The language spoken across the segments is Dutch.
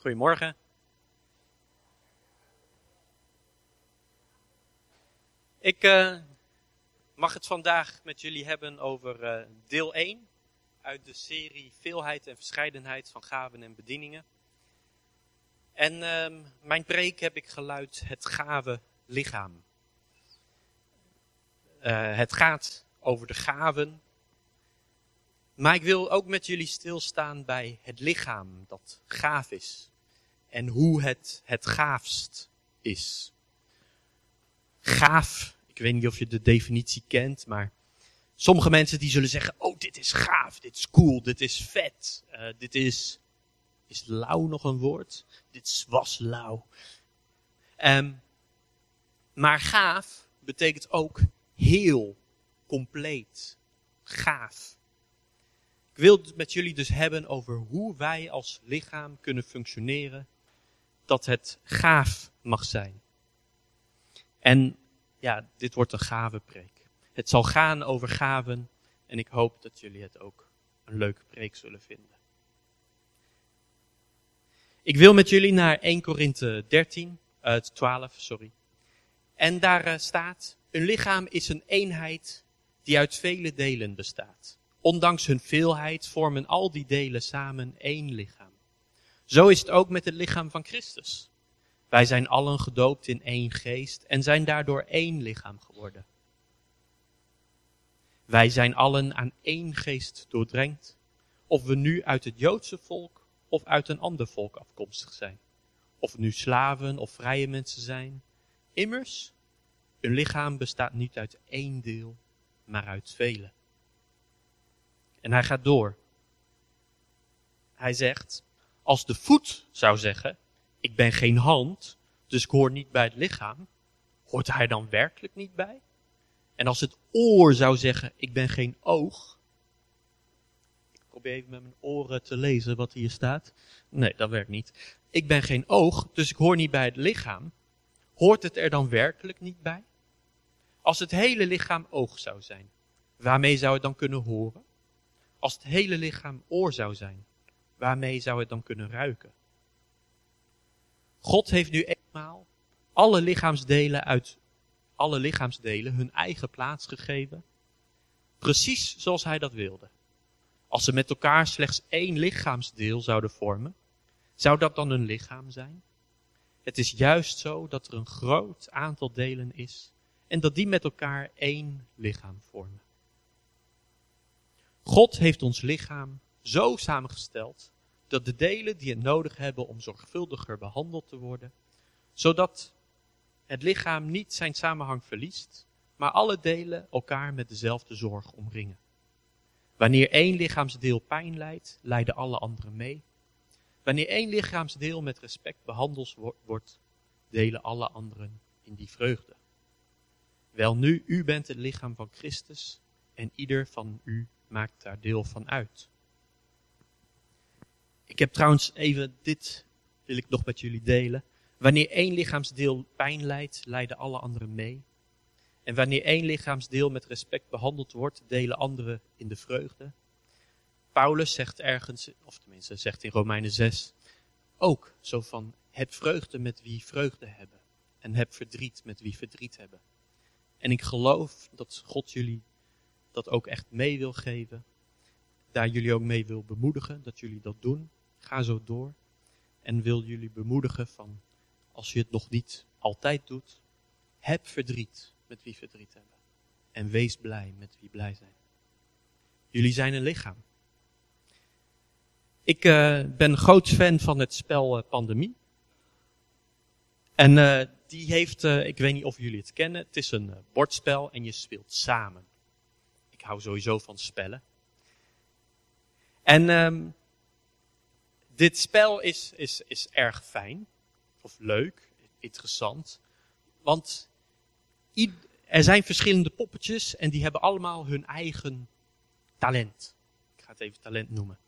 Goedemorgen. Ik uh, mag het vandaag met jullie hebben over uh, deel 1 uit de serie Veelheid en Verscheidenheid van Gaven en Bedieningen. En uh, mijn preek heb ik geluid het gave lichaam. Uh, het gaat over de gaven. Maar ik wil ook met jullie stilstaan bij het lichaam dat gaaf is. En hoe het het gaafst is. Gaaf, ik weet niet of je de definitie kent, maar sommige mensen die zullen zeggen, oh dit is gaaf, dit is cool, dit is vet, uh, dit is, is lauw nog een woord? Dit was lauw. Um, maar gaaf betekent ook heel, compleet, gaaf. Ik wil het met jullie dus hebben over hoe wij als lichaam kunnen functioneren, dat het gaaf mag zijn. En ja, dit wordt een gave preek. Het zal gaan over gaven en ik hoop dat jullie het ook een leuke preek zullen vinden. Ik wil met jullie naar 1 Korinthe 13, uh, 12, sorry. En daar uh, staat, een lichaam is een eenheid die uit vele delen bestaat. Ondanks hun veelheid vormen al die delen samen één lichaam. Zo is het ook met het lichaam van Christus. Wij zijn allen gedoopt in één geest en zijn daardoor één lichaam geworden. Wij zijn allen aan één geest doordrenkt, of we nu uit het Joodse volk of uit een ander volk afkomstig zijn. Of we nu slaven of vrije mensen zijn. Immers, een lichaam bestaat niet uit één deel, maar uit vele. En hij gaat door. Hij zegt, als de voet zou zeggen, ik ben geen hand, dus ik hoor niet bij het lichaam, hoort hij dan werkelijk niet bij? En als het oor zou zeggen, ik ben geen oog, ik probeer even met mijn oren te lezen wat hier staat. Nee, dat werkt niet. Ik ben geen oog, dus ik hoor niet bij het lichaam. Hoort het er dan werkelijk niet bij? Als het hele lichaam oog zou zijn, waarmee zou het dan kunnen horen? Als het hele lichaam oor zou zijn, waarmee zou het dan kunnen ruiken? God heeft nu eenmaal alle lichaamsdelen uit alle lichaamsdelen hun eigen plaats gegeven, precies zoals hij dat wilde. Als ze met elkaar slechts één lichaamsdeel zouden vormen, zou dat dan een lichaam zijn? Het is juist zo dat er een groot aantal delen is en dat die met elkaar één lichaam vormen. God heeft ons lichaam zo samengesteld dat de delen die het nodig hebben om zorgvuldiger behandeld te worden, zodat het lichaam niet zijn samenhang verliest, maar alle delen elkaar met dezelfde zorg omringen. Wanneer één lichaamsdeel pijn lijdt, lijden alle anderen mee. Wanneer één lichaamsdeel met respect behandeld wordt, delen alle anderen in die vreugde. Wel nu, u bent het lichaam van Christus en ieder van u maakt daar deel van uit. Ik heb trouwens even dit, wil ik nog met jullie delen. Wanneer één lichaamsdeel pijn lijdt, lijden alle anderen mee. En wanneer één lichaamsdeel met respect behandeld wordt, delen anderen in de vreugde. Paulus zegt ergens, of tenminste zegt in Romeinen 6, ook zo van, heb vreugde met wie vreugde hebben. En heb verdriet met wie verdriet hebben. En ik geloof dat God jullie dat ook echt mee wil geven. Daar jullie ook mee wil bemoedigen, dat jullie dat doen. Ga zo door. En wil jullie bemoedigen van, als je het nog niet altijd doet, heb verdriet met wie verdriet hebben. En wees blij met wie blij zijn. Jullie zijn een lichaam. Ik uh, ben groot fan van het spel uh, Pandemie. En uh, die heeft, ik weet niet of jullie het kennen, het is een bordspel en je speelt samen. Ik hou sowieso van spellen. En um, dit spel is, is, is erg fijn, of leuk, interessant. Want er zijn verschillende poppetjes en die hebben allemaal hun eigen talent. Ik ga het even talent noemen.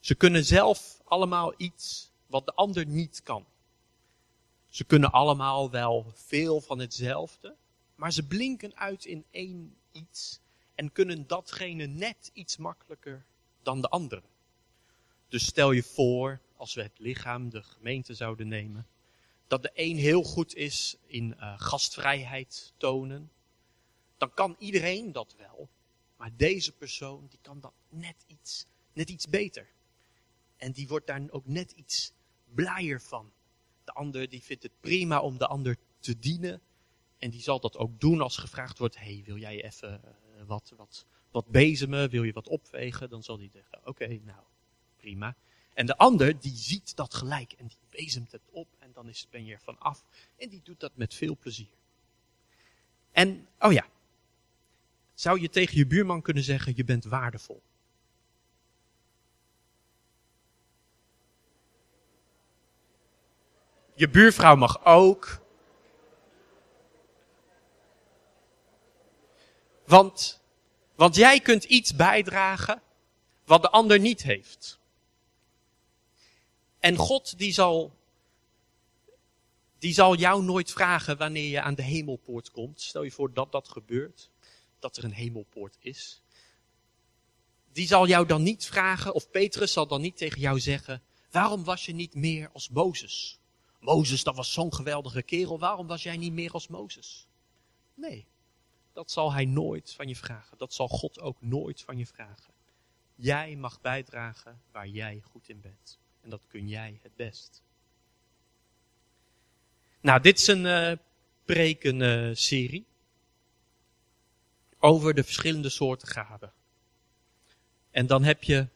Ze kunnen zelf allemaal iets wat de ander niet kan. Ze kunnen allemaal wel veel van hetzelfde, maar ze blinken uit in één iets en kunnen datgene net iets makkelijker dan de andere. Dus stel je voor, als we het lichaam, de gemeente zouden nemen, dat de een heel goed is in uh, gastvrijheid tonen, dan kan iedereen dat wel. Maar deze persoon, die kan dat net iets, net iets beter. En die wordt daar ook net iets blijer van. De ander die vindt het prima om de ander te dienen. En die zal dat ook doen als gevraagd wordt, hey, wil jij even uh, wat, wat, wat bezemen? Wil je wat opvegen? Dan zal hij zeggen, oké, okay, nou, prima. En de ander, die ziet dat gelijk en die bezemt het op en dan is, ben je er van af. En die doet dat met veel plezier. En, oh ja, zou je tegen je buurman kunnen zeggen, je bent waardevol. Je buurvrouw mag ook. Want, want jij kunt iets bijdragen wat de ander niet heeft. En God die zal, die zal jou nooit vragen wanneer je aan de hemelpoort komt. Stel je voor dat dat gebeurt, dat er een hemelpoort is. Die zal jou dan niet vragen, of Petrus zal dan niet tegen jou zeggen, waarom was je niet meer als Mozes? Mozes, dat was zo'n geweldige kerel, waarom was jij niet meer als Mozes? Nee, dat zal hij nooit van je vragen. Dat zal God ook nooit van je vragen. Jij mag bijdragen waar jij goed in bent. En dat kun jij het best. Nou, dit is een uh, prekenserie over de verschillende soorten gaven. En dan heb je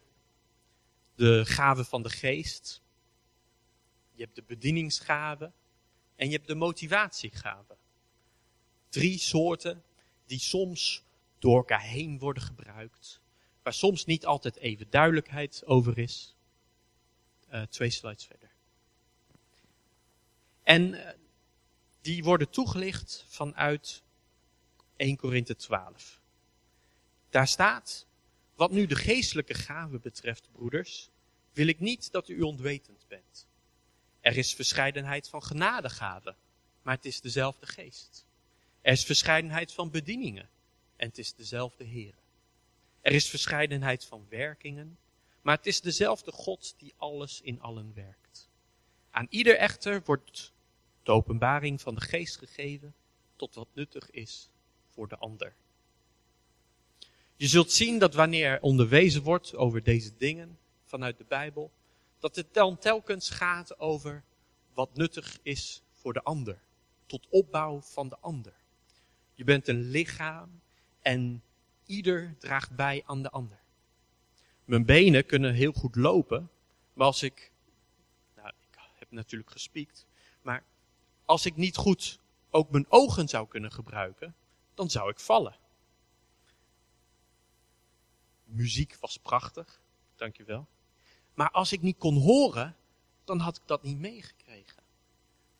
de gaven van de geest. Je hebt de bedieningsgaven. En je hebt de motivatiegaven. Drie soorten die soms door elkaar heen worden gebruikt. Waar soms niet altijd even duidelijkheid over is. Uh, twee slides verder. En uh, die worden toegelicht vanuit 1 Korinthe 12. Daar staat, wat nu de geestelijke gaven betreft, broeders, wil ik niet dat u onwetend bent. Er is verscheidenheid van genadegaven, maar het is dezelfde geest. Er is verscheidenheid van bedieningen, en het is dezelfde Heer. Er is verscheidenheid van werkingen, maar het is dezelfde God die alles in allen werkt. Aan ieder echter wordt de openbaring van de geest gegeven tot wat nuttig is voor de ander. Je zult zien dat wanneer er onderwezen wordt over deze dingen vanuit de Bijbel, dat het dan telkens gaat over wat nuttig is voor de ander, tot opbouw van de ander. Je bent een lichaam en ieder draagt bij aan de ander. Mijn benen kunnen heel goed lopen, maar als ik, nou, ik heb natuurlijk gespiekt, maar als ik niet goed ook mijn ogen zou kunnen gebruiken, dan zou ik vallen. Muziek was prachtig, dankjewel. Maar als ik niet kon horen, dan had ik dat niet meegekregen.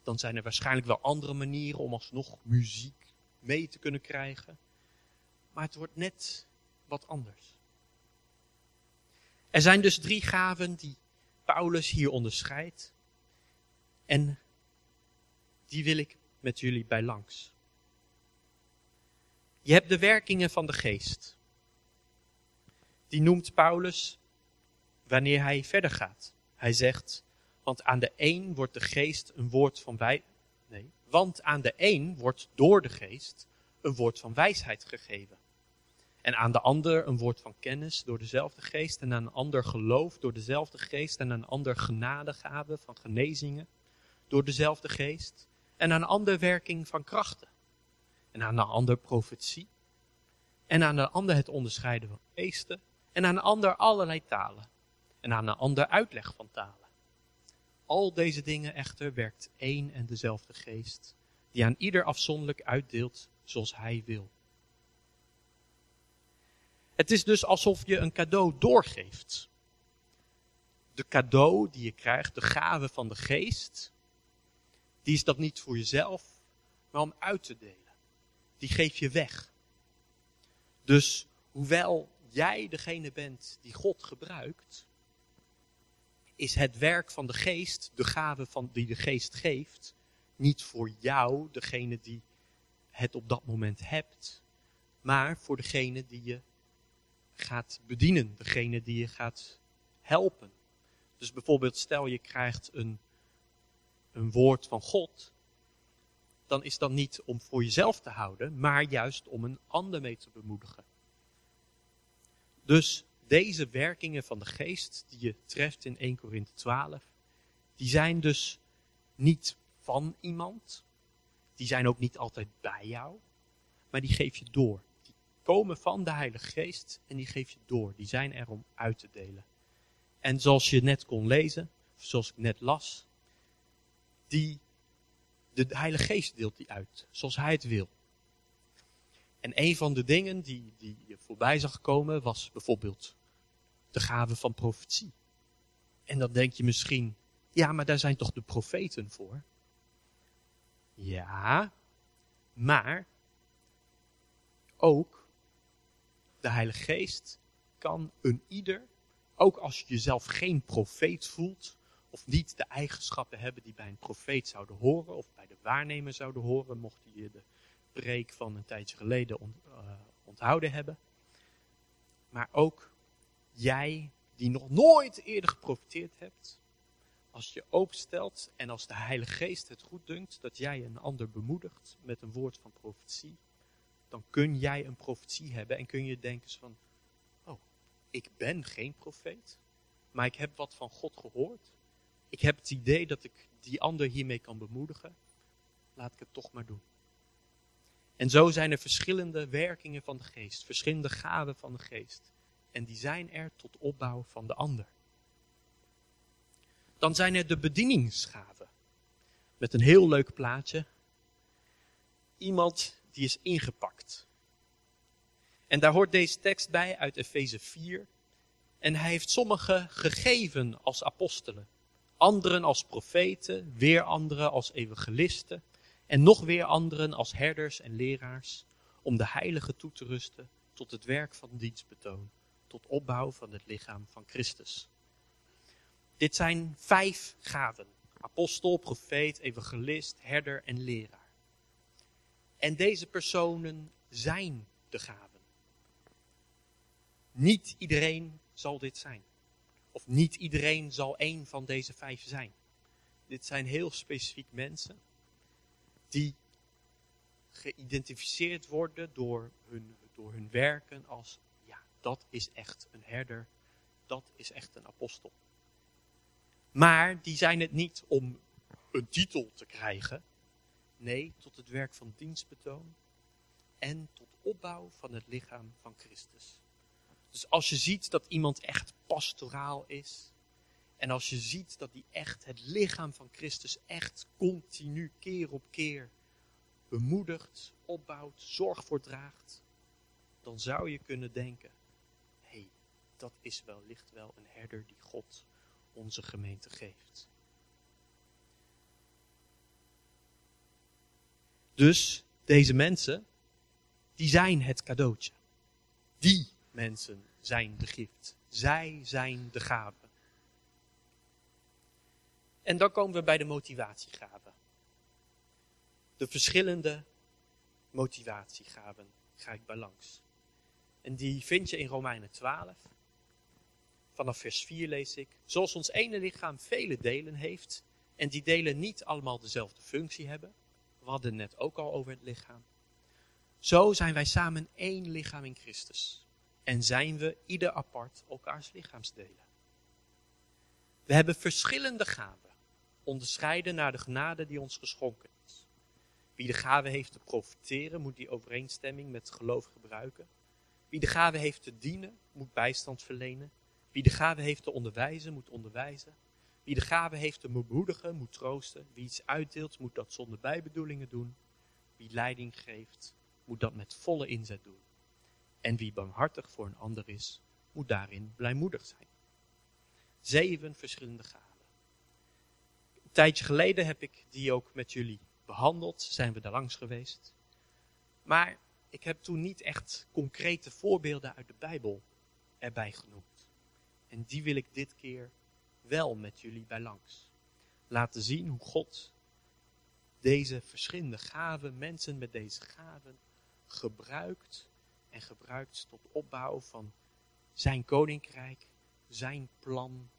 Dan zijn er waarschijnlijk wel andere manieren om alsnog muziek mee te kunnen krijgen. Maar het wordt net wat anders. Er zijn dus drie gaven die Paulus hier onderscheidt. En die wil ik met jullie bij langs. Je hebt de werkingen van de geest. Die noemt Paulus wanneer hij verder gaat. Hij zegt, want aan de een wordt de geest een woord van wij, want aan de een wordt door de geest een woord van wijsheid gegeven. En aan de ander een woord van kennis door dezelfde geest. En aan een ander geloof door dezelfde geest. En aan een ander genadegave van genezingen door dezelfde geest. En aan een ander werking van krachten en aan de ander profetie. En aan de ander het onderscheiden van geesten. En aan de ander allerlei talen. En aan de ander uitleg van talen. Al deze dingen echter werkt één en dezelfde geest, die aan ieder afzonderlijk uitdeelt zoals hij wil. Het is dus alsof je een cadeau doorgeeft. De cadeau die je krijgt, de gave van de geest, die is dat niet voor jezelf, maar om uit te delen die geef je weg. Dus hoewel jij degene bent die God gebruikt, is het werk van de geest, de gave van, die de geest geeft, niet voor jou, degene die het op dat moment hebt, maar voor degene die je gaat bedienen, degene die je gaat helpen. Dus bijvoorbeeld, stel je krijgt een, een woord van God, dan is dat niet om voor jezelf te houden, maar juist om een ander mee te bemoedigen. Dus deze werkingen van de geest die je treft in 1 Korinthe 12, die zijn dus niet van iemand, die zijn ook niet altijd bij jou, maar die geef je door. Die komen van de Heilige Geest en die geef je door. Die zijn er om uit te delen. En zoals je net kon lezen, zoals ik net las, die, de Heilige Geest deelt die uit, zoals Hij het wil. En een van de dingen die, die je voorbij zag komen was bijvoorbeeld de gave van profetie. En dan denk je misschien, ja, maar daar zijn toch de profeten voor? Ja, maar ook de Heilige Geest kan een ieder, ook als je jezelf geen profeet voelt, of niet de eigenschappen hebben die bij een profeet zouden horen, of bij de waarnemer zouden horen, mocht je de preek van een tijdje geleden eh, onthouden hebben. Maar ook jij, die nog nooit eerder geprofiteerd hebt, als je openstelt en als de Heilige Geest het goed dunkt dat jij een ander bemoedigt met een woord van profetie, dan kun jij een profetie hebben en kun je denken van, oh, ik ben geen profeet, maar ik heb wat van God gehoord. Ik heb het idee dat ik die ander hiermee kan bemoedigen. Laat ik het toch maar doen. En zo zijn er verschillende werkingen van de geest, verschillende gaven van de geest. En die zijn er tot opbouw van de ander. Dan zijn er de bedieningsgaven. Met een heel leuk plaatje. Iemand die is ingepakt. En daar hoort deze tekst bij uit Efeze 4. En hij heeft sommigen gegeven als apostelen, anderen als profeten, weer anderen als evangelisten en nog weer anderen als herders en leraars, om de heiligen toe te rusten tot het werk van dienstbetoon, tot opbouw van het lichaam van Christus. Dit zijn vijf gaven: apostel, profeet, evangelist, herder en leraar. En deze personen zijn de gaven. Niet iedereen zal dit zijn. Of niet iedereen zal één van deze vijf zijn. Dit zijn heel specifiek mensen die geïdentificeerd worden door hun, door hun werken als, dat is echt een herder, dat is echt een apostel. Maar die zijn het niet om een titel te krijgen, Nee, tot het werk van dienstbetoon en tot opbouw van het lichaam van Christus. Dus als je ziet dat iemand echt pastoraal is, en als je ziet dat hij echt het lichaam van Christus echt continu keer op keer bemoedigt, opbouwt, zorg voor draagt, dan zou je kunnen denken, dat is wellicht wel een herder die God onze gemeente geeft. Dus deze mensen, die zijn het cadeautje. Die mensen zijn de gift. Zij zijn de gave. En dan komen we bij de motivatiegaven. De verschillende motivatiegaven ga ik bij langs. En die vind je in Romeinen 12. Vanaf vers 4 lees ik. Zoals ons ene lichaam vele delen heeft. En die delen niet allemaal dezelfde functie hebben. We hadden net ook al over het lichaam. Zo zijn wij samen één lichaam in Christus. En zijn we ieder apart elkaars lichaamsdelen. We hebben verschillende gaven, onderscheiden naar de genade die ons geschonken is. Wie de gave heeft te profiteren, moet die overeenstemming met geloof gebruiken. Wie de gave heeft te dienen, moet bijstand verlenen. Wie de gave heeft te onderwijzen, moet onderwijzen. Wie de gave heeft te bemoedigen, moet troosten. Wie iets uitdeelt, moet dat zonder bijbedoelingen doen. Wie leiding geeft, moet dat met volle inzet doen. En wie barmhartig voor een ander is, moet daarin blijmoedig zijn. Zeven verschillende gaven. Een tijdje geleden heb ik die ook met jullie behandeld, zijn we daar langs geweest. Maar ik heb toen niet echt concrete voorbeelden uit de Bijbel erbij genoemd. En die wil ik dit keer wel met jullie bij langs. Laten zien hoe God deze verschillende gaven, mensen met deze gaven, gebruikt en gebruikt tot opbouw van zijn koninkrijk, zijn plan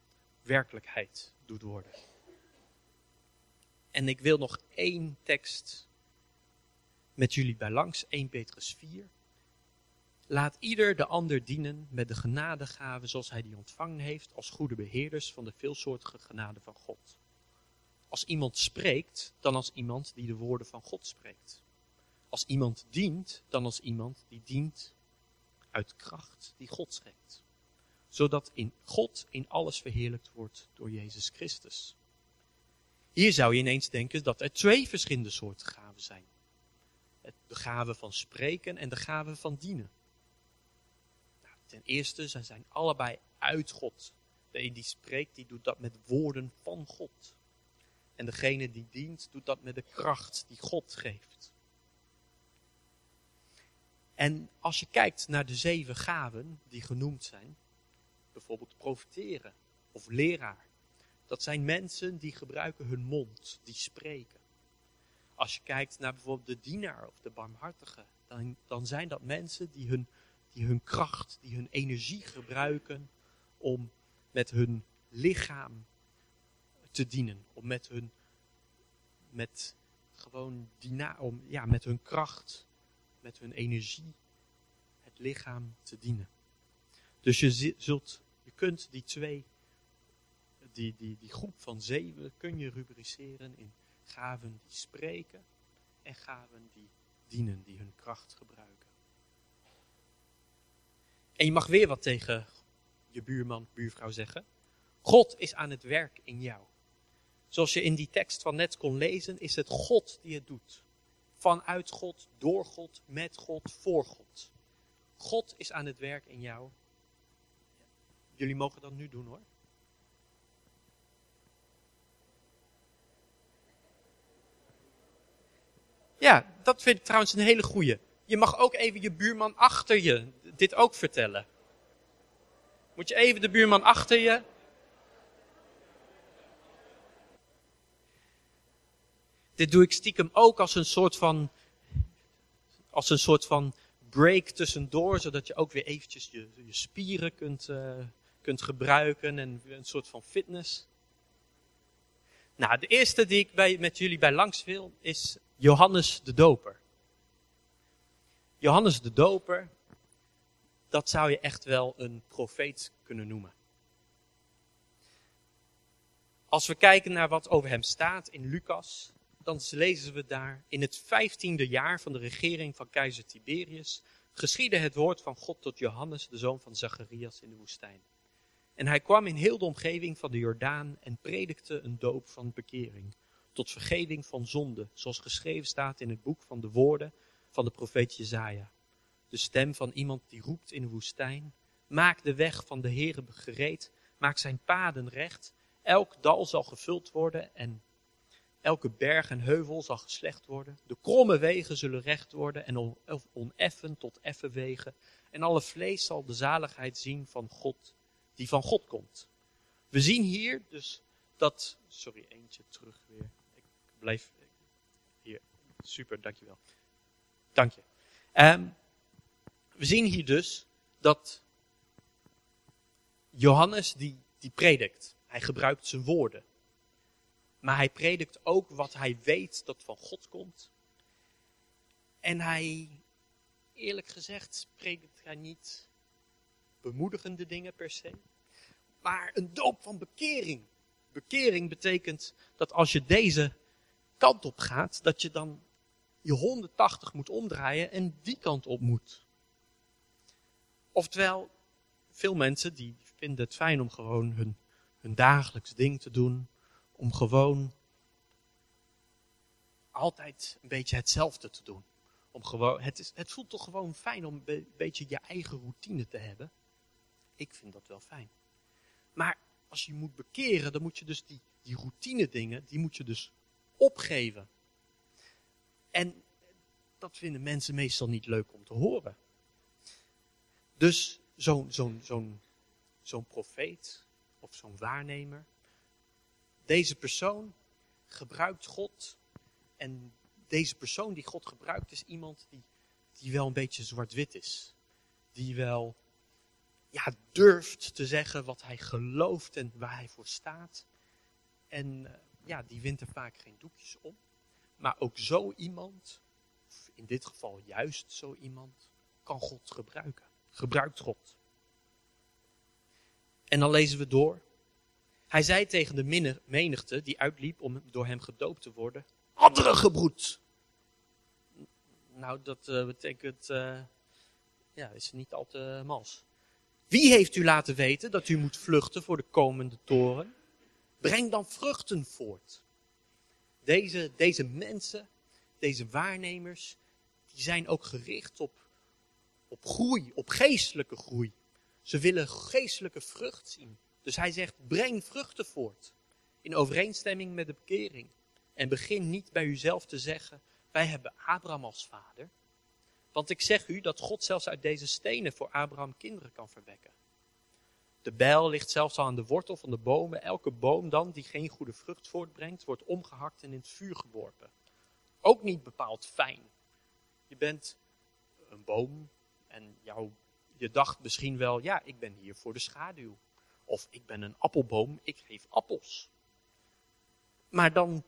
werkelijkheid doet worden. En ik wil nog één tekst met jullie bij langs, 1 Petrus 4. Laat ieder de ander dienen met de genadegave zoals hij die ontvangen heeft als goede beheerders van de veelsoortige genade van God. Als iemand spreekt, dan als iemand die de woorden van God spreekt. Als iemand dient, dan als iemand die dient uit kracht die God schenkt. Zodat in God in alles verheerlijkt wordt door Jezus Christus. Hier zou je ineens denken dat er twee verschillende soorten gaven zijn. De gave van spreken en de gave van dienen. Ten eerste, ze zijn allebei uit God. De die spreekt, die doet dat met woorden van God. En degene die dient, doet dat met de kracht die God geeft. En als je kijkt naar de zeven gaven die genoemd zijn, bijvoorbeeld profiteren of leraar, dat zijn mensen die gebruiken hun mond, die spreken. Als je kijkt naar bijvoorbeeld de dienaar of de barmhartige, dan, dan zijn dat mensen die hun, die hun kracht, die hun energie gebruiken om met hun lichaam te dienen. Om met hun, met gewoon dina, om, ja, met hun kracht, met hun energie, het lichaam te dienen. Dus je zult, je kunt die twee, die, die, die groep van zeven, kun je rubriceren in gaven die spreken en gaven die dienen, die hun kracht gebruiken. En je mag weer wat tegen je buurman, buurvrouw zeggen. God is aan het werk in jou. Zoals je in die tekst van net kon lezen, is het God die het doet. Vanuit God, door God, met God, voor God. God is aan het werk in jou. Jullie mogen dat nu doen hoor. Ja, dat vind ik trouwens een hele goeie. Je mag ook even je buurman achter je dit ook vertellen. Moet je even de buurman achter je. Dit doe ik stiekem ook als een soort van, als een soort van break tussendoor, zodat je ook weer eventjes je, je spieren kunt, uh, kunt gebruiken en een soort van fitness. Nou, de eerste die ik bij, met jullie bij langs wil is Johannes de Doper. Johannes de Doper, dat zou je echt wel een profeet kunnen noemen. Als we kijken naar wat over hem staat in Lucas, dan lezen we daar in het vijftiende jaar van de regering van keizer Tiberius geschiedde het woord van God tot Johannes, de zoon van Zacharias, in de woestijn. En hij kwam in heel de omgeving van de Jordaan en predikte een doop van bekering tot vergeving van zonde, zoals geschreven staat in het boek van de woorden van de profeet Jezaja. De stem van iemand die roept in de woestijn, maak de weg van de Heere gereed, maak zijn paden recht, elk dal zal gevuld worden en elke berg en heuvel zal geslecht worden. De kromme wegen zullen recht worden en oneffen tot effen wegen. En alle vlees zal de zaligheid zien van God, die van God komt. We zien hier dus dat, sorry, eentje terug weer blijf hier. Super, dankjewel. Dank je. Um, we zien hier dus dat Johannes die, die predikt. Hij gebruikt zijn woorden. Maar hij predikt ook wat hij weet dat van God komt. En hij, eerlijk gezegd, predikt hij niet bemoedigende dingen per se. Maar een doop van bekering. Bekering betekent dat als je deze kant op gaat, dat je dan je 180 moet omdraaien en die kant op moet. Oftewel, veel mensen die vinden het fijn om gewoon hun, hun dagelijks ding te doen, om gewoon altijd een beetje hetzelfde te doen. Om gewoon, het, is, het voelt toch gewoon fijn om een beetje je eigen routine te hebben. Ik vind dat wel fijn. Maar als je moet bekeren, dan moet je dus die, die routine dingen, die moet je dus opgeven. En dat vinden mensen meestal niet leuk om te horen. Dus zo'n zo'n profeet of zo'n waarnemer, deze persoon gebruikt God. En deze persoon die God gebruikt is iemand die, die wel een beetje zwart-wit is. Die wel ja, durft te zeggen wat hij gelooft en waar hij voor staat. En eh, ja, die wint er vaak geen doekjes om. Maar ook zo iemand, in dit geval juist zo iemand, kan God gebruiken. Gebruikt God. En dan lezen we door. Hij zei tegen de menigte die uitliep om door hem gedoopt te worden: Andere gebroed! Nou, dat uh, betekent. Uh, ja, is niet al te mals. Wie heeft u laten weten dat u moet vluchten voor de komende toren? Breng dan vruchten voort. Deze, deze mensen, deze waarnemers, die zijn ook gericht op, op groei, op geestelijke groei. Ze willen geestelijke vrucht zien. Dus hij zegt, breng vruchten voort. In overeenstemming met de bekering. En begin niet bij uzelf te zeggen, wij hebben Abraham als vader. Want ik zeg u dat God zelfs uit deze stenen voor Abraham kinderen kan verwekken. De bijl ligt zelfs al aan de wortel van de bomen. Elke boom dan die geen goede vrucht voortbrengt, wordt omgehakt en in het vuur geworpen. Ook niet bepaald fijn. Je bent een boom en jouw, je dacht misschien wel, ja, ik ben hier voor de schaduw. Of ik ben een appelboom, ik geef appels. Maar dan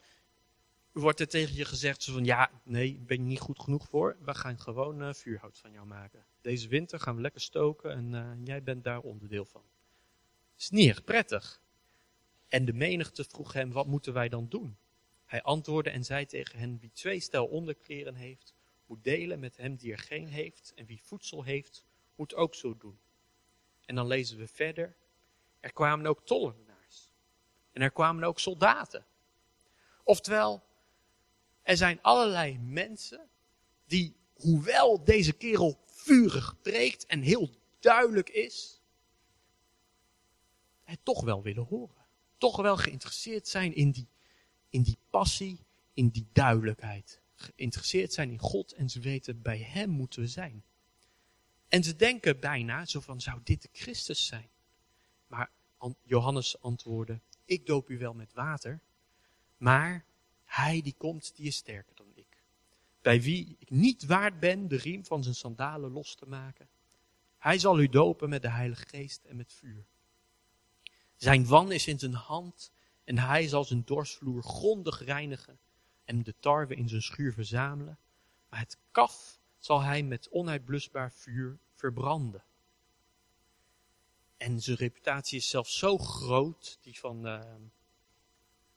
wordt er tegen je gezegd van ja, nee, ben je niet goed genoeg voor. We gaan gewoon uh, vuurhout van jou maken. Deze winter gaan we lekker stoken en uh, jij bent daar onderdeel van. Echt prettig. En de menigte vroeg hem, wat moeten wij dan doen? Hij antwoordde en zei tegen hen, wie twee stel onderkleren heeft, moet delen met hem die er geen heeft. En wie voedsel heeft, moet ook zo doen. En dan lezen we verder. Er kwamen ook tollenaars. En er kwamen ook soldaten. Oftewel, er zijn allerlei mensen die, hoewel deze kerel vurig preekt en heel duidelijk is, het toch wel willen horen. Toch wel geïnteresseerd zijn in die, in die passie, in die duidelijkheid. Geïnteresseerd zijn in God en ze weten bij Hem moeten we zijn. En ze denken bijna zo van, zou dit de Christus zijn? Maar Johannes antwoordde, ik doop u wel met water, maar hij die komt, die is sterker dan ik. Bij wie ik niet waard ben de riem van zijn sandalen los te maken. Hij zal u dopen met de Heilige Geest en met vuur. Zijn wan is in zijn hand en hij zal zijn dorsvloer grondig reinigen en de tarwe in zijn schuur verzamelen. Maar het kaf zal hij met onuitblusbaar vuur verbranden. En zijn reputatie is zelfs zo groot, die van, uh,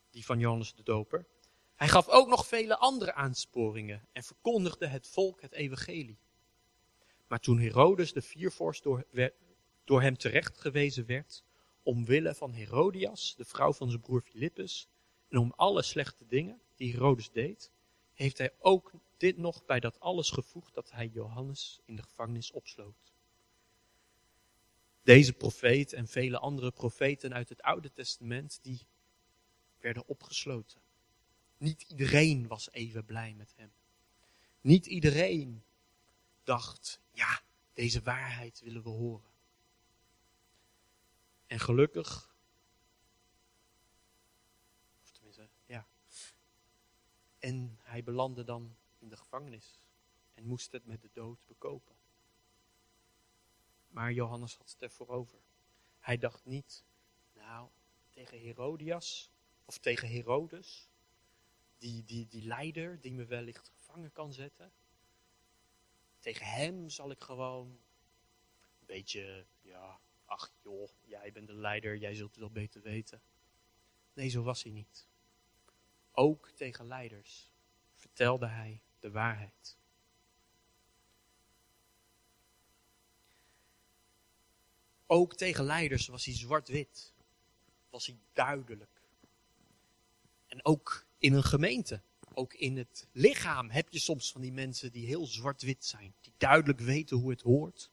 die van Johannes de Doper. Hij gaf ook nog vele andere aansporingen en verkondigde het volk het evangelie. Maar toen Herodes de viervorst door, door hem terechtgewezen werd, omwille van Herodias, de vrouw van zijn broer Filippus, en om alle slechte dingen die Herodes deed, heeft hij ook dit nog bij dat alles gevoegd dat hij Johannes in de gevangenis opsloot. Deze profeet en vele andere profeten uit het Oude Testament, die werden opgesloten. Niet iedereen was even blij met hem. Niet iedereen dacht, ja, deze waarheid willen we horen. En gelukkig, of tenminste, ja. En hij belandde dan in de gevangenis en moest het met de dood bekopen. Maar Johannes had het ervoor over. Hij dacht niet, nou, tegen Herodias of tegen Herodes, die, die, die leider die me wellicht gevangen kan zetten. Tegen hem zal ik gewoon een beetje, ja, ach joh, jij bent de leider, jij zult het wel beter weten. Nee, zo was hij niet. Ook tegen leiders vertelde hij de waarheid. Ook tegen leiders was hij zwart-wit. Was hij duidelijk. En ook in een gemeente, ook in het lichaam, heb je soms van die mensen die heel zwart-wit zijn. Die duidelijk weten hoe het hoort.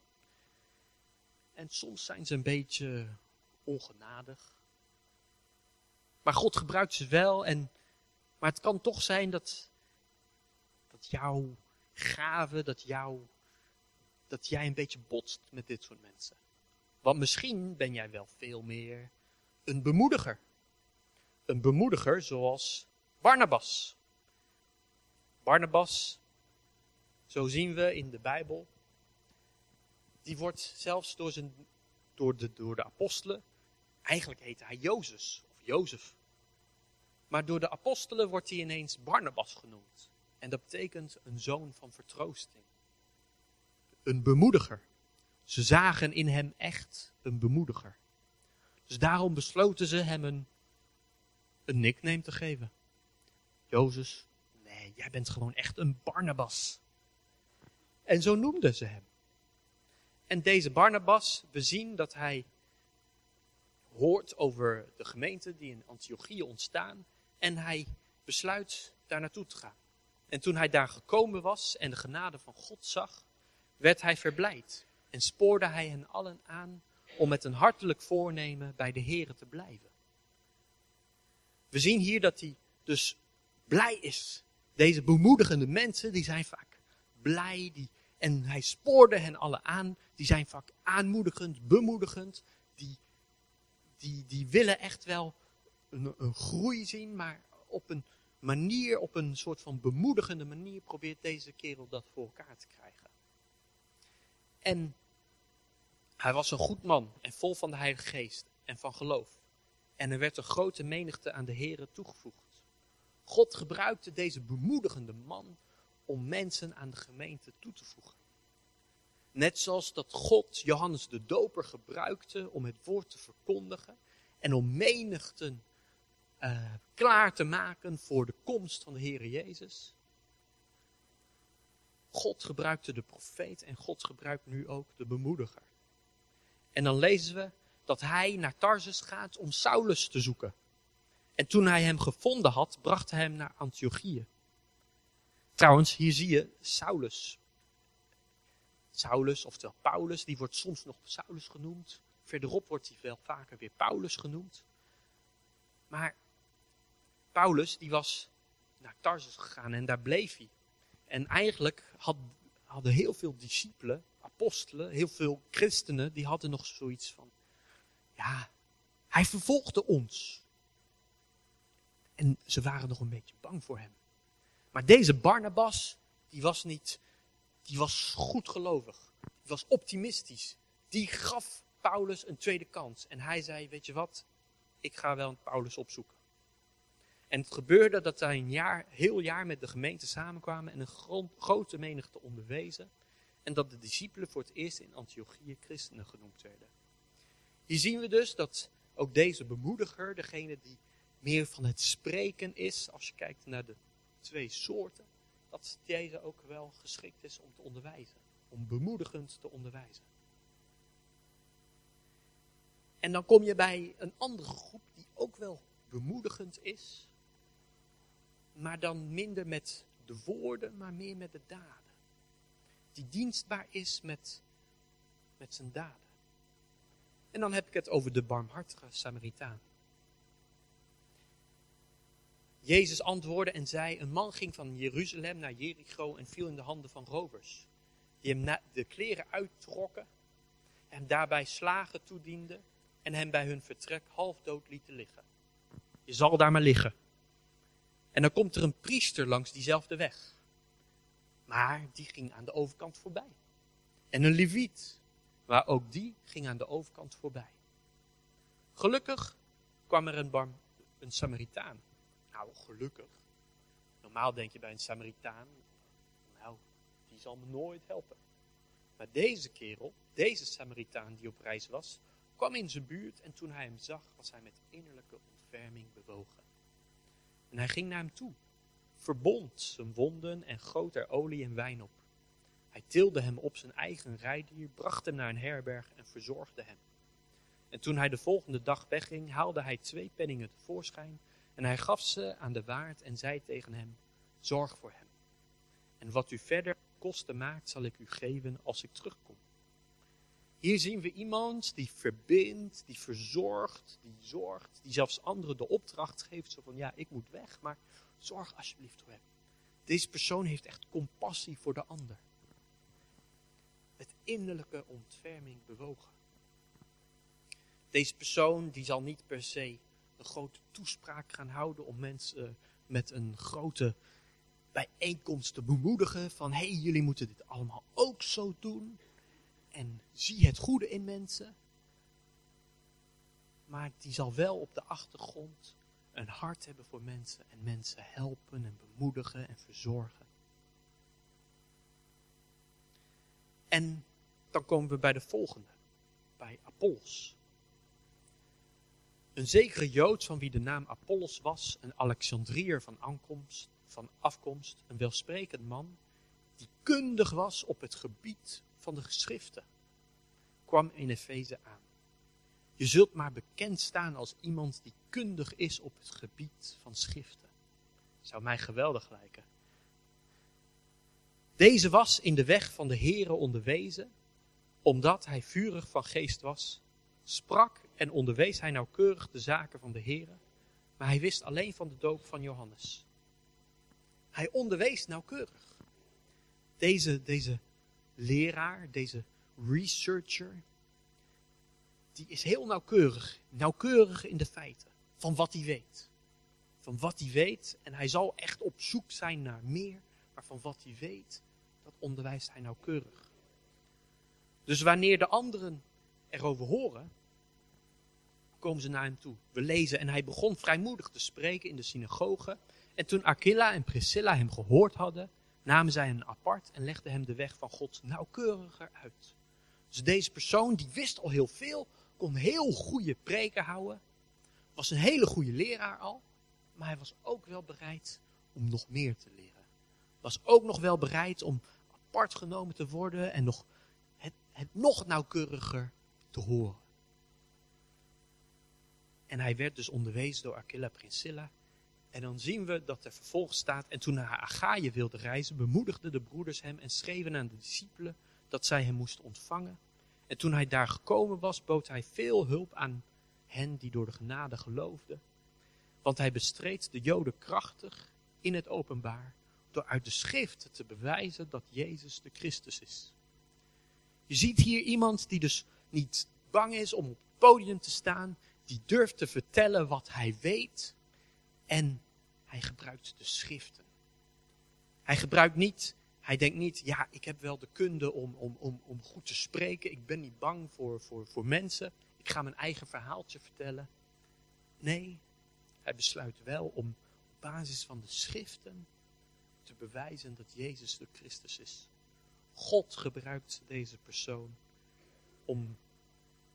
En soms zijn ze een beetje ongenadig. Maar God gebruikt ze wel. En, maar het kan toch zijn dat, dat jouw gave, dat, jou, dat jij een beetje botst met dit soort mensen. Want misschien ben jij wel veel meer een bemoediger. Een bemoediger zoals Barnabas. Barnabas, zo zien we in de Bijbel, die wordt zelfs door zijn door de, door de apostelen. Eigenlijk heette hij Jozef of Jozef. Maar door de apostelen wordt hij ineens Barnabas genoemd. En dat betekent een zoon van vertroosting. Een bemoediger. Ze zagen in hem echt een bemoediger. Dus daarom besloten ze hem een, een nickname te geven. Jozef, nee, jij bent gewoon echt een Barnabas. En zo noemden ze hem. En deze Barnabas, we zien dat hij hoort over de gemeente die in Antiochië ontstaan. En hij besluit daar naartoe te gaan. En toen hij daar gekomen was en de genade van God zag, werd hij verblijd. En spoorde hij hen allen aan om met een hartelijk voornemen bij de Here te blijven. We zien hier dat hij dus blij is. Deze bemoedigende mensen, die zijn vaak blij. Die, en hij spoorde hen allen aan. Die zijn vaak aanmoedigend, bemoedigend. Die, die, die willen echt wel een, een groei zien, maar op een manier, op een soort van bemoedigende manier probeert deze kerel dat voor elkaar te krijgen. En hij was een goed man en vol van de Heilige Geest en van geloof. En er werd een grote menigte aan de Here toegevoegd. God gebruikte deze bemoedigende man om mensen aan de gemeente toe te voegen. Net zoals dat God Johannes de Doper gebruikte om het woord te verkondigen en om menigten uh, klaar te maken voor de komst van de Heer Jezus. God gebruikte de profeet en God gebruikt nu ook de bemoediger. En dan lezen we dat hij naar Tarsus gaat om Saulus te zoeken. En toen hij hem gevonden had, bracht hij hem naar Antiochië. Trouwens, hier zie je Saulus. Saulus, oftewel Paulus, die wordt soms nog Saulus genoemd. Verderop wordt hij veel vaker weer Paulus genoemd. Maar Paulus, die was naar Tarsus gegaan en daar bleef hij. En eigenlijk had, hadden heel veel discipelen, apostelen, heel veel christenen, die hadden nog zoiets van, ja, hij vervolgde ons. En ze waren nog een beetje bang voor hem. Maar deze Barnabas, die was niet, die was goed gelovig. Die was optimistisch. Die gaf Paulus een tweede kans. En hij zei, weet je wat, ik ga wel Paulus opzoeken. En het gebeurde dat zij een jaar, heel jaar met de gemeente samenkwamen en een grote menigte onderwezen. En dat de discipelen voor het eerst in Antiochië christenen genoemd werden. Hier zien we dus dat ook deze bemoediger, degene die meer van het spreken is, als je kijkt naar de twee soorten, dat deze ook wel geschikt is om te onderwijzen. Om bemoedigend te onderwijzen. En dan kom je bij een andere groep die ook wel bemoedigend is, maar dan minder met de woorden, maar meer met de daden. Die dienstbaar is met, met zijn daden. En dan heb ik het over de barmhartige Samaritaan. Jezus antwoordde en zei: Een man ging van Jeruzalem naar Jericho en viel in de handen van rovers, die hem de kleren uittrokken, hem daarbij slagen toedienden en hem bij hun vertrek half dood lieten liggen. Je zal daar maar liggen. En dan komt er een priester langs diezelfde weg. Maar die ging aan de overkant voorbij. En een leviet, maar ook die ging aan de overkant voorbij. Gelukkig kwam er een, barm, een Samaritaan. Nou, gelukkig. Normaal denk je bij een Samaritaan, nou, die zal me nooit helpen. Maar deze kerel, deze Samaritaan die op reis was, kwam in zijn buurt en toen hij hem zag, was hij met innerlijke ontferming bewogen. En hij ging naar hem toe, verbond zijn wonden en goot er olie en wijn op. Hij tilde hem op zijn eigen rijdier, bracht hem naar een herberg en verzorgde hem. En toen hij de volgende dag wegging, haalde hij twee penningen tevoorschijn en hij gaf ze aan de waard en zei tegen hem, zorg voor hem. En wat u verder kosten maakt, zal ik u geven als ik terugkom. Hier zien we iemand die verbindt, die verzorgt, die zorgt, die zelfs anderen de opdracht geeft. Zo van, ja, ik moet weg, maar zorg alsjeblieft voor hem. Deze persoon heeft echt compassie voor de ander. Met innerlijke ontferming bewogen. Deze persoon die zal niet per se een grote toespraak gaan houden om mensen met een grote bijeenkomst te bemoedigen van hé, hey, jullie moeten dit allemaal ook zo doen en zie het goede in mensen. maar die zal wel op de achtergrond een hart hebben voor mensen en mensen helpen en bemoedigen en verzorgen. En dan komen we bij de volgende, bij Apollos. Een zekere Jood van wie de naam Apollos was, een Alexandriër van, aankomst, van afkomst, een welsprekend man, die kundig was op het gebied van de geschriften, kwam in Efeze aan. Je zult maar bekend staan als iemand die kundig is op het gebied van schriften. Zou mij geweldig lijken. Deze was in de weg van de Here onderwezen, omdat hij vurig van geest was, sprak en onderwees hij nauwkeurig de zaken van de Here, maar hij wist alleen van de doop van Johannes. Hij onderwees nauwkeurig. Deze, deze leraar, deze researcher, die is heel nauwkeurig, nauwkeurig in de feiten van wat hij weet. Van wat hij weet, en hij zal echt op zoek zijn naar meer, maar van wat hij weet, dat onderwijst hij nauwkeurig. Dus wanneer de anderen erover horen, komen ze naar hem toe. We lezen, en hij begon vrijmoedig te spreken in de synagoge. En toen Aquila en Priscilla hem gehoord hadden, namen zij hem apart en legden hem de weg van God nauwkeuriger uit. Dus deze persoon, die wist al heel veel, kon heel goede preken houden, was een hele goede leraar al, maar hij was ook wel bereid om nog meer te leren. Was ook nog wel bereid om apart genomen te worden en nog het, het nog nauwkeuriger te horen. En hij werd dus onderwezen door Aquila Priscilla. En dan zien we dat er vervolgens staat, en toen hij naar Achaïe wilde reizen, bemoedigden de broeders hem en schreven aan de discipelen dat zij hem moesten ontvangen. En toen hij daar gekomen was, bood hij veel hulp aan hen die door de genade geloofden. Want hij bestreed de Joden krachtig in het openbaar door uit de schriften te bewijzen dat Jezus de Christus is. Je ziet hier iemand die dus niet bang is om op het podium te staan, die durft te vertellen wat hij weet en hij gebruikt de schriften. Hij gebruikt niet, hij denkt niet, ja, ik heb wel de kunde om, om, om, om goed te spreken, ik ben niet bang voor, voor, voor mensen, ik ga mijn eigen verhaaltje vertellen. Nee, hij besluit wel om op basis van de schriften te bewijzen dat Jezus de Christus is. God gebruikt deze persoon om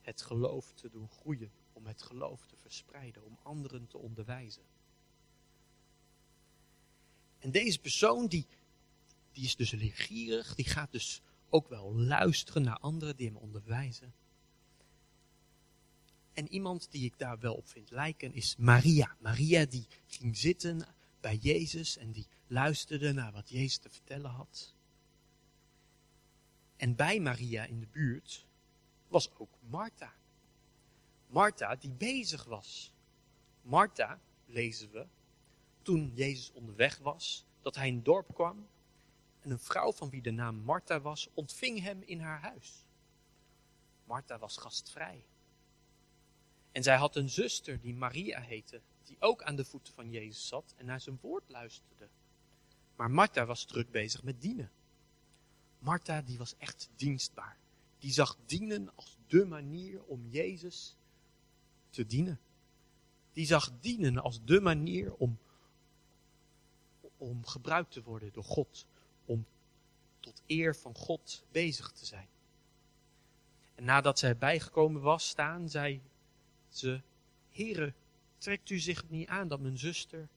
het geloof te doen groeien, om het geloof te verspreiden, om anderen te onderwijzen. En deze persoon, die, die is dus leergierig, die gaat dus ook wel luisteren naar anderen die hem onderwijzen. En iemand die ik daar wel op vind lijken is Maria. Maria die ging zitten bij Jezus en die luisterde naar wat Jezus te vertellen had. En bij Maria in de buurt was ook Martha. Martha die bezig was. Martha, lezen we, toen Jezus onderweg was, dat hij in een dorp kwam en een vrouw van wie de naam Martha was, ontving hem in haar huis. Martha was gastvrij. En zij had een zuster die Maria heette, die ook aan de voeten van Jezus zat en naar zijn woord luisterde. Maar Martha was druk bezig met dienen. Martha die was echt dienstbaar. Die zag dienen als de manier om Jezus te dienen. Die zag dienen als de manier om, om gebruikt te worden door God. Om tot eer van God bezig te zijn. En nadat zij bijgekomen was staan, zei ze, Heere, trekt u zich niet aan dat mijn zuster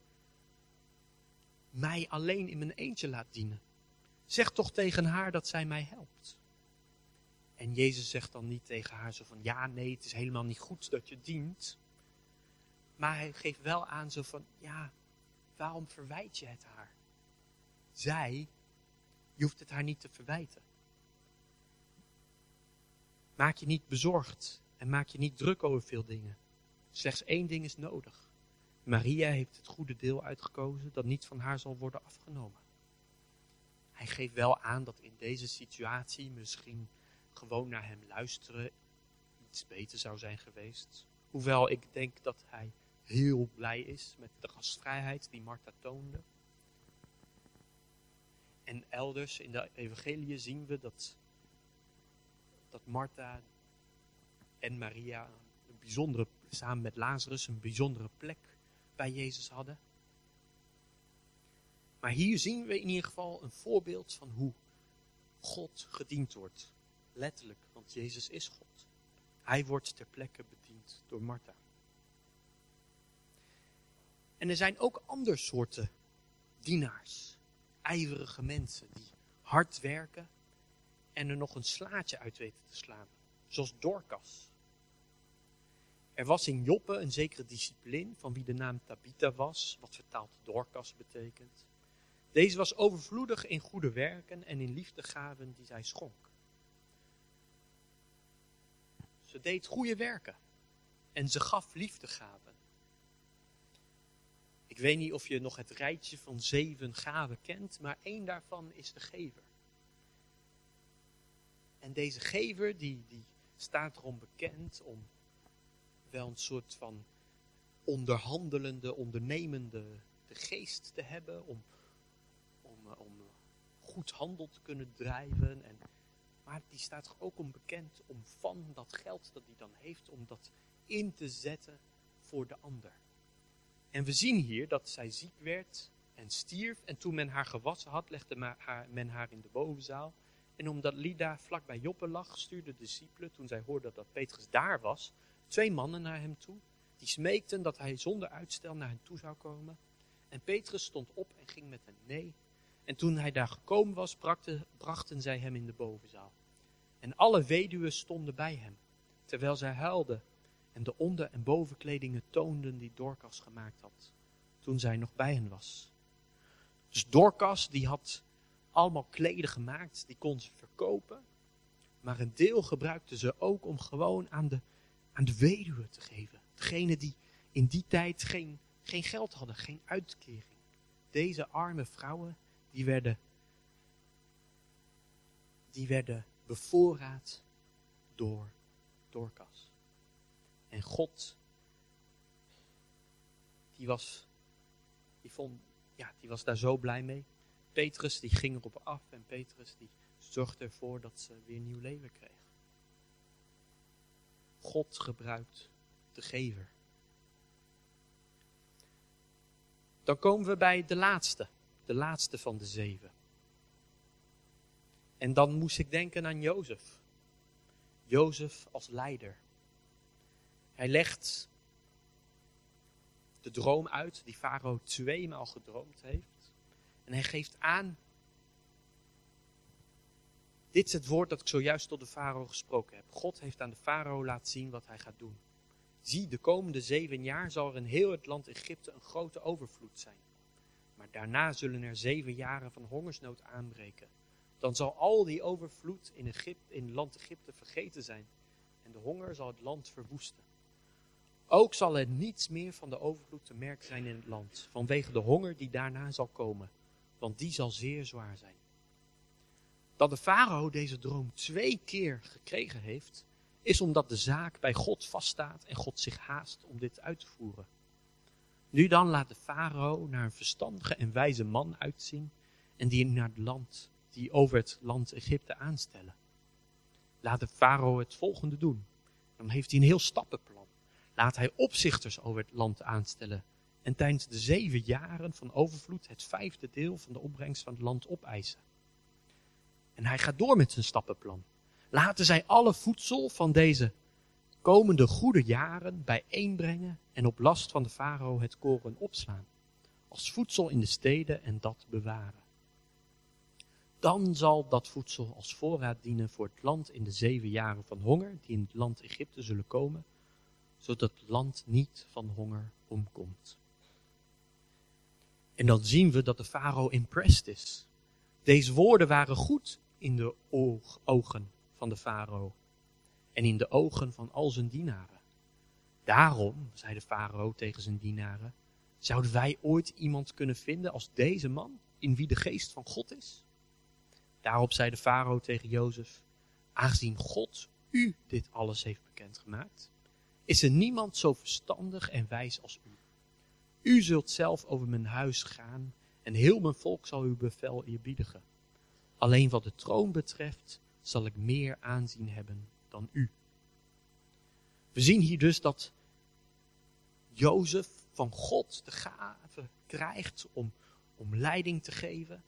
mij alleen in mijn eentje laat dienen? Zeg toch tegen haar dat zij mij helpt. En Jezus zegt dan niet tegen haar zo van, ja, nee, het is helemaal niet goed dat je dient. Maar hij geeft wel aan zo van, ja, waarom verwijt je het haar? Zij, je hoeft het haar niet te verwijten. Maak je niet bezorgd en maak je niet druk over veel dingen. Slechts één ding is nodig. Maria heeft het goede deel uitgekozen dat niet van haar zal worden afgenomen. Hij geeft wel aan dat in deze situatie misschien gewoon naar hem luisteren iets beter zou zijn geweest. Hoewel ik denk dat hij heel blij is met de gastvrijheid die Martha toonde. En elders in de evangelie zien we dat, dat Martha en Maria een bijzondere samen met Lazarus een bijzondere plek bij Jezus hadden. Maar hier zien we in ieder geval een voorbeeld van hoe God gediend wordt. Letterlijk, want Jezus is God. Hij wordt ter plekke bediend door Martha. En er zijn ook andere soorten dienaars, ijverige mensen die hard werken en er nog een slaatje uit weten te slaan, zoals Dorcas. Er was in Joppe een zekere discipline van wie de naam Tabitha was, wat vertaald Dorcas betekent. Deze was overvloedig in goede werken en in liefdegaven die zij schonk. Ze deed goede werken en ze gaf liefdegaven. Ik weet niet of je nog het rijtje van zeven gaven kent, maar één daarvan is de gever. En deze gever die, die staat erom bekend om wel een soort van onderhandelende, ondernemende de geest te hebben, om, om, om goed handel te kunnen drijven. En, maar die staat ook om bekend om van dat geld dat hij dan heeft, om dat in te zetten voor de ander. En we zien hier dat zij ziek werd en stierf. En toen men haar gewassen had, legde men haar in de bovenzaal. En omdat Lida vlak bij Joppe lag, stuurde de discipelen, toen zij hoorden dat Petrus daar was, twee mannen naar hem toe. Die smeekten dat hij zonder uitstel naar hen toe zou komen. En Petrus stond op en ging met hen mee. En toen hij daar gekomen was, brachten, zij hem in de bovenzaal. En alle weduwen stonden bij hem, terwijl zij huilden en de onder- en bovenkledingen toonden die Dorcas gemaakt had, toen zij nog bij hen was. Dus Dorcas, die had allemaal kleden gemaakt, die kon ze verkopen, maar een deel gebruikte ze ook om gewoon aan de, aan de weduwe te geven. Degene die in die tijd geen, geen geld hadden, geen uitkering. Deze arme vrouwen, die werden, die werden bevoorraad door Dorcas. En God, die was, die, vond, ja, die was daar zo blij mee. Petrus die ging erop af en Petrus die zorgde ervoor dat ze weer nieuw leven kreeg. God gebruikt de gever. Dan komen we bij de laatste, de laatste van de zeven. En dan moest ik denken aan Jozef. Jozef als leider. Hij legt de droom uit die Farao tweemaal gedroomd heeft. En hij geeft aan. Dit is het woord dat ik zojuist tot de farao gesproken heb. God heeft aan de farao laten zien wat hij gaat doen. Zie, de komende zeven jaar zal er in heel het land Egypte een grote overvloed zijn. Maar daarna zullen er zeven jaren van hongersnood aanbreken. Dan zal al die overvloed in, Egypte, in land Egypte vergeten zijn. En de honger zal het land verwoesten. Ook zal er niets meer van de overvloed te merken zijn in het land, vanwege de honger die daarna zal komen, want die zal zeer zwaar zijn. Dat de farao deze droom twee keer gekregen heeft, is omdat de zaak bij God vaststaat en God zich haast om dit uit te voeren. Nu dan laat de farao naar een verstandige en wijze man uitzien en die naar het land, die over het land Egypte aanstellen. Laat de farao het volgende doen. Dan heeft hij een heel stappenplan laat hij opzichters over het land aanstellen en tijdens de zeven jaren van overvloed het vijfde deel van de opbrengst van het land opeisen. En hij gaat door met zijn stappenplan. Laten zij alle voedsel van deze komende goede jaren bijeenbrengen en op last van de farao het koren opslaan, als voedsel in de steden en dat bewaren. Dan zal dat voedsel als voorraad dienen voor het land in de zeven jaren van honger die in het land Egypte zullen komen, zodat het land niet van honger omkomt. En dan zien we dat de farao impressed is. Deze woorden waren goed in de ogen van de farao en in de ogen van al zijn dienaren. Daarom, zei de farao tegen zijn dienaren, zouden wij ooit iemand kunnen vinden als deze man, in wie de geest van God is? Daarop zei de farao tegen Jozef, aangezien God u dit alles heeft bekendgemaakt, is er niemand zo verstandig en wijs als u. U zult zelf over mijn huis gaan en heel mijn volk zal uw bevel eerbiedigen. Alleen wat de troon betreft zal ik meer aanzien hebben dan u. We zien hier dus dat Jozef van God de gave krijgt om, om leiding te geven.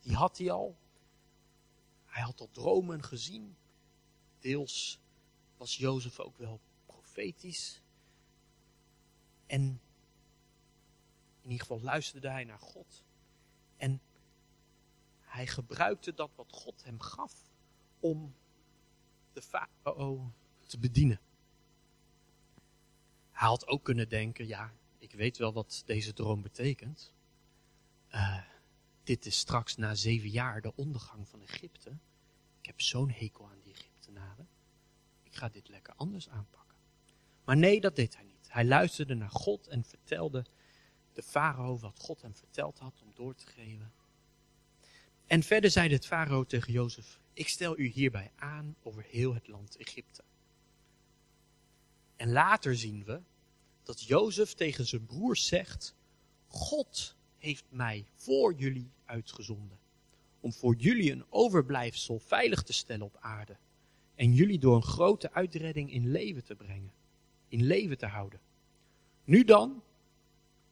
Die had hij al. Hij had al dromen gezien. Deels was Jozef ook wel profetisch. En in ieder geval luisterde hij naar God. En hij gebruikte dat wat God hem gaf om de farao te bedienen. Hij had ook kunnen denken, ja, ik weet wel wat deze droom betekent. Uh, dit is straks na zeven jaar de ondergang van Egypte. Ik heb zo'n hekel aan die Egyptenaren. Ik ga dit lekker anders aanpakken. Maar nee, dat deed hij niet. Hij luisterde naar God en vertelde de farao wat God hem verteld had om door te geven. En verder zei het farao tegen Jozef, ik stel u hierbij aan over heel het land Egypte. En later zien we dat Jozef tegen zijn broers zegt, God heeft mij voor jullie uitgezonden. Om voor jullie een overblijfsel veilig te stellen op aarde. En jullie door een grote uitredding in leven te brengen. In leven te houden. Nu dan,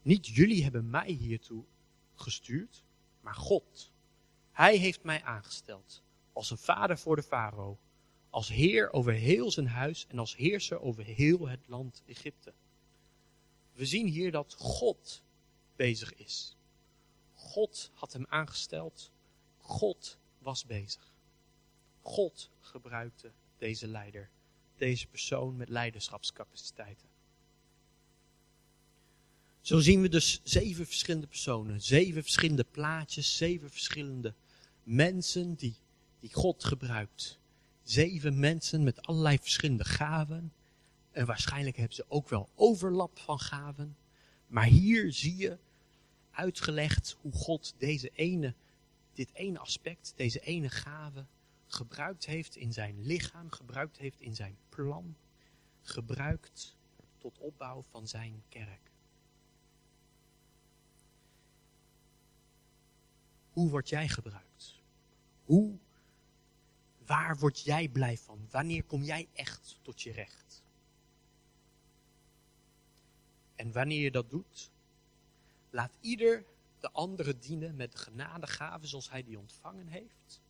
niet jullie hebben mij hiertoe gestuurd, maar God. Hij heeft mij aangesteld als een vader voor de farao, als heer over heel zijn huis en als heerser over heel het land Egypte. We zien hier dat God bezig is. God had hem aangesteld. God was bezig. God gebruikte deze leider, deze persoon met leiderschapscapaciteiten. Zo zien we dus zeven verschillende personen, zeven verschillende plaatjes, zeven verschillende mensen die, die God gebruikt. Zeven mensen met allerlei verschillende gaven. En waarschijnlijk hebben ze ook wel overlap van gaven. Maar hier zie je uitgelegd hoe God deze ene, dit ene aspect, deze ene gave gebruikt heeft in zijn lichaam, gebruikt heeft in zijn plan, gebruikt tot opbouw van zijn kerk. Hoe word jij gebruikt? Hoe, waar word jij blij van? Wanneer kom jij echt tot je recht? En wanneer je dat doet, laat ieder de andere dienen met de genadegaven zoals hij die ontvangen heeft.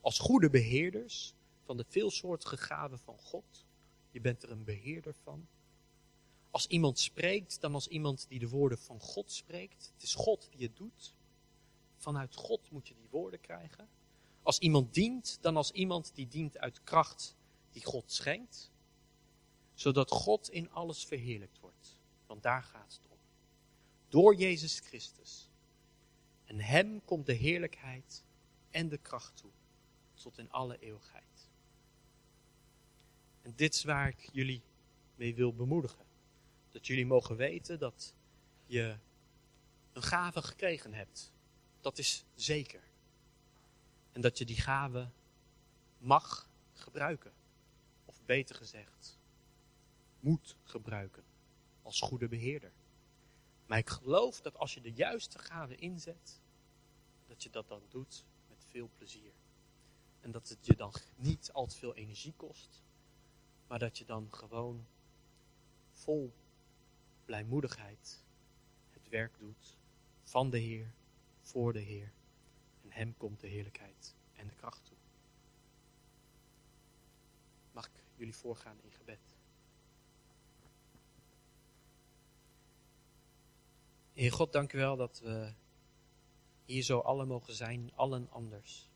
Als goede beheerders van de veelsoortige gaven van God. Je bent er een beheerder van. Als iemand spreekt, dan als iemand die de woorden van God spreekt. Het is God die het doet. Vanuit God moet je die woorden krijgen. Als iemand dient, dan als iemand die dient uit kracht die God schenkt. Zodat God in alles verheerlijkt wordt. Want daar gaat het om. Door Jezus Christus. En Hem komt de heerlijkheid en de kracht toe. Tot in alle eeuwigheid. En dit is waar ik jullie mee wil bemoedigen. Dat jullie mogen weten dat je een gave gekregen hebt dat is zeker. En dat je die gave mag gebruiken. Of beter gezegd, moet gebruiken als goede beheerder. Maar ik geloof dat als je de juiste gave inzet, dat je dat dan doet met veel plezier. En dat het je dan niet al te veel energie kost, maar dat je dan gewoon vol blijmoedigheid het werk doet van de Heer voor de Heer. En Hem komt de heerlijkheid en de kracht toe. Mag ik jullie voorgaan in gebed? Heer God, dank u wel dat we hier zo allen mogen zijn, allen anders.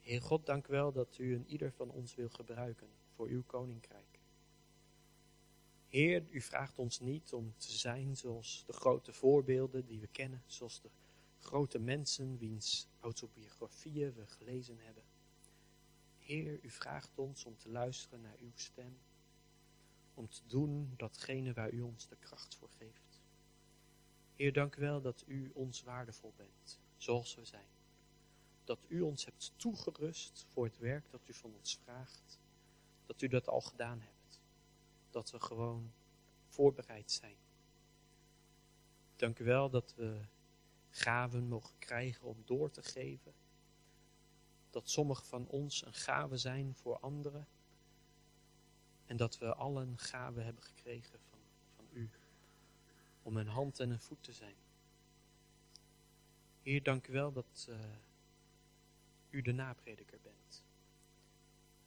Heer God, dank u wel dat u een ieder van ons wil gebruiken voor uw koninkrijk. Heer, u vraagt ons niet om te zijn zoals de grote voorbeelden die we kennen, zoals de grote mensen wiens autobiografieën we gelezen hebben. Heer, u vraagt ons om te luisteren naar uw stem, om te doen datgene waar u ons de kracht voor geeft. Heer, dank u wel dat u ons waardevol bent, zoals we zijn. Dat u ons hebt toegerust voor het werk dat u van ons vraagt, dat u dat al gedaan hebt. Dat we gewoon voorbereid zijn. Dank u wel dat we gaven mogen krijgen om door te geven. Dat sommige van ons een gave zijn voor anderen. En dat we allen gaven hebben gekregen van, van u. om een hand en een voet te zijn. Heer, dank u wel dat uh, u de naprediker bent.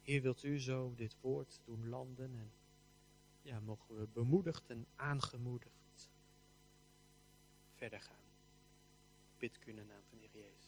Heer, wilt u zo dit woord doen landen en ja, mogen we bemoedigd en aangemoedigd verder gaan. Bid de naam van de Heer Jezus.